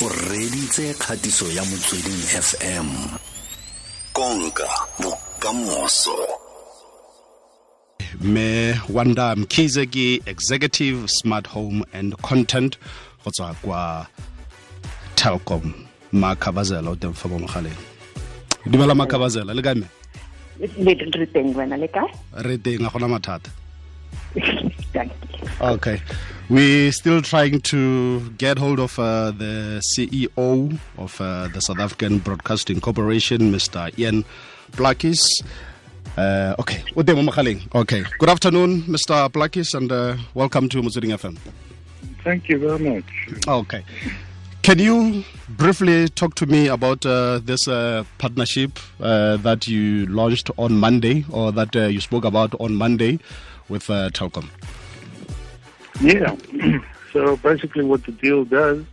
o reditse kgatiso ya motsweding fm konka bokamoso. Me wanda mkhize ke executive smart home and content go tswa kwa telkom. Makhabazela o teng fa mo mogaleng. Dumela makhabazela le kae? Re teng a gona mathata okay. We're still trying to get hold of uh, the ceo of uh, the south african broadcasting corporation mr ian plaatjies. Uh, okay. O teng okay. Good afternoon mr plaatjies and uh, welcome to motsweding fm Thank you very much. Okay. Can you briefly talk to me about uh, this uh, partnership uh, that you launched on Monday or that uh, you spoke about on Monday with uh, Telkom? Yeah. so basically, what the deal does,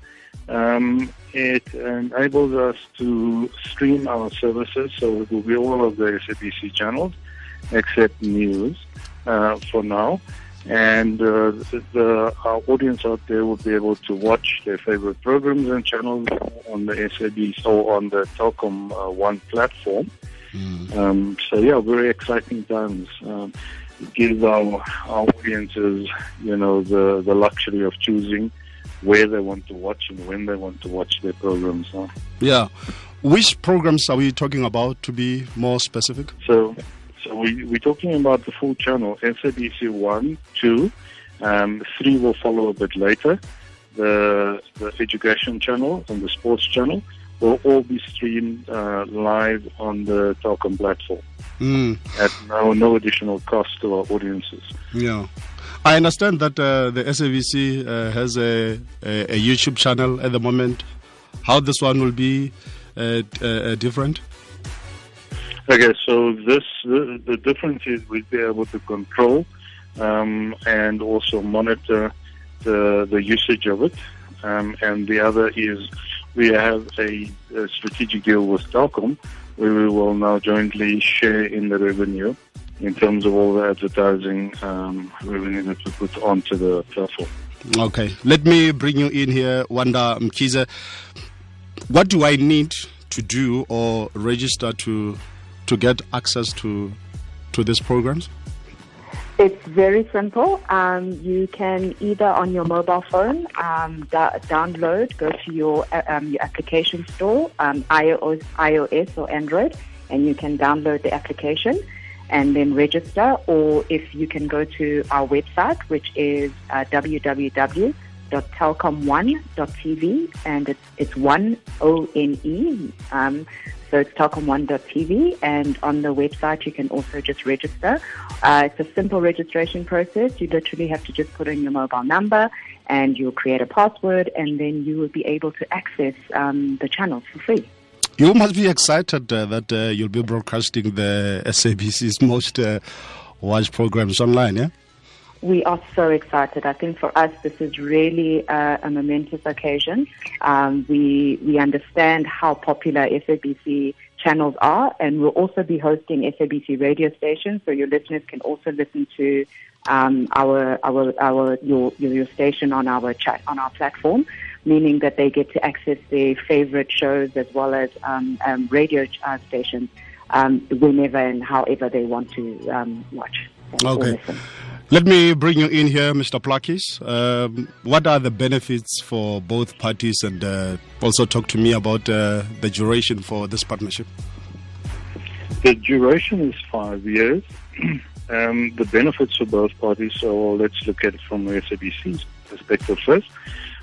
um, it enables us to stream our services. So it will be all of the SABC channels, except news uh, for now. And uh, the, the, our audience out there will be able to watch their favorite programs and channels on the SABC or on the Telkom uh, One platform. Um, so yeah, very exciting times. Um, gives our, our audiences, you know, the, the luxury of choosing where they want to watch and when they want to watch their programs. Huh? Yeah. Which programs are we talking about to be more specific? So, so we, we're talking about the full channel, SABC 1, 2, um, 3 will follow a bit later. The, the education channel and the sports channel will all be streamed uh, live on the Telkom platform Mm, at no, no additional cost to our audiences. yeah. I understand that uh, the SABC uh, has a, a, a YouTube channel at the moment. How this one will be uh, uh, different? Okay, so this the, the difference is we'll be able to control um, and also monitor the the usage of it, um, and the other is we have a, a strategic deal with Telkom where we will now jointly share in the revenue in terms of all the advertising um, revenue that we put onto the platform. Okay, let me bring you in here, Wanda Mkhize. What do I need to do or register to to get access to to these programs? It's very simple. Um, you can either on your mobile phone um, download, go to your um, your application store, um, iOS, iOS or Android, and you can download the application and then register. Or if you can go to our website, which is uh, www.telkom1.tv, and it's it's one O N E. Um, so it's telkom1.tv, and on the website you can also just register. Uh, it's a simple registration process. You literally have to just put in your mobile number, and you'll create a password, and then you will be able to access um, the channels for free. You must be excited uh, that uh, you'll be broadcasting the SABC's most uh, watched programs online, yeah? We are so excited. I think for us, this is really uh, a momentous occasion. Um, we we understand how popular SABC channels are, and we'll also be hosting SABC radio stations, so your listeners can also listen to um, our our our your, your station on our chat on our platform, meaning that they get to access their favorite shows as well as um, um, radio uh, stations um, whenever and however they want to um, watch. Okay. listen. Let me bring you in here, Mr. Plaatjies. Um, what are the benefits for both parties, and uh, also talk to me about uh, the duration for this partnership? The duration is five years. um, the benefits for both parties, so let's look at it from the SABC's perspective first.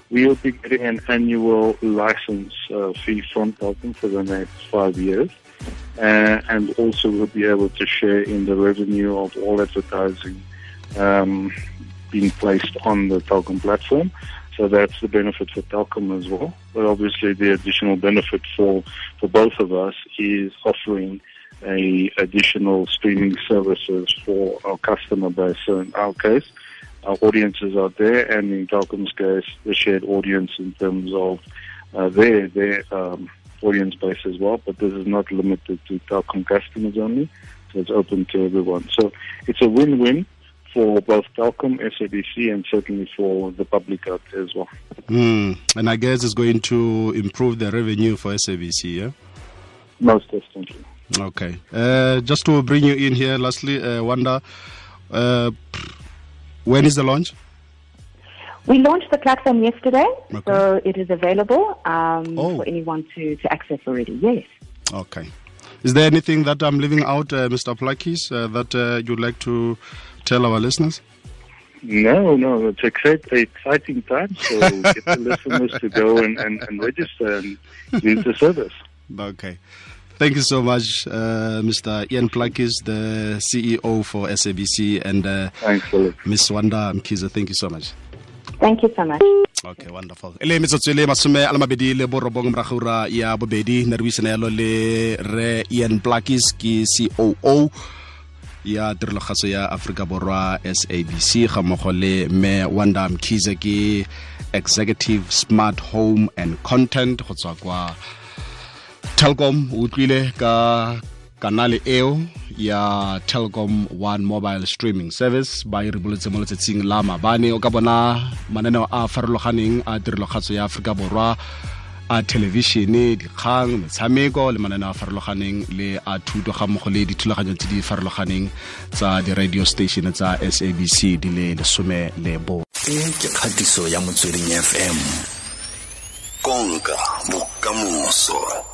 We will be getting an annual license uh, fee from Telkom for the next five years. Uh, and also we'll be able to share in the revenue of all advertising um, being placed on the Telkom platform. So that's the benefit for Telkom as well. But obviously the additional benefit for, for both of us is offering a additional streaming services for our customer base. So in our case, our audiences are there, and in Telkom's case, the shared audience in terms of uh, their their um, audience base as well. But this is not limited to Telkom customers only, so it's open to everyone. So it's a win-win for both Telkom, SABC, and certainly for the public out there as well. Mm. And I guess it's going to improve the revenue for SABC, yeah? Most definitely. Okay. Uh, just to bring you in here, lastly, uh, Wanda, uh, when is the launch? We launched the platform yesterday, Okay. so it is available um, Oh. for anyone to, to access already. Yes. Okay. Is there anything that I'm leaving out, uh, Mr. Plaatjies, uh, that uh, you'd like to tell our listeners? No, no, it's excite, exciting time. So get the listeners to go and, and, and register and use the service. Okay. Thank you so much, uh, Mr. Ian Plaatjies, the CEO for SABC, and uh, Miss Wanda Mkhize. Thank you so much. Thank you so much. okay wonderful e le metsotso e le masome a le mabedi le borobong morago ura ya bobedi ne re buisana yalo le re ian plaatjies ke coo ya tirologatso ya aforika borwa sabc ga mmogo le me wanda mkhize ke executive smart home and content go tswa kwa telkom. O utlwile ka kanale eo ya telkom one mobile streaming service ba e ribolotse mo letsatsing la mabane. O ka bona mananeo a farologaneng a tirelogatso ya aforika borwa a thelebišene dikgang metshameko le mananeo a farologaneng le a thuto ga mmogo le dithulaganyo tse di farologaneng tsa di-radio station tsa sabc di le lesome le bo. E ke kgatiso ya motsweding fm konka bokamoso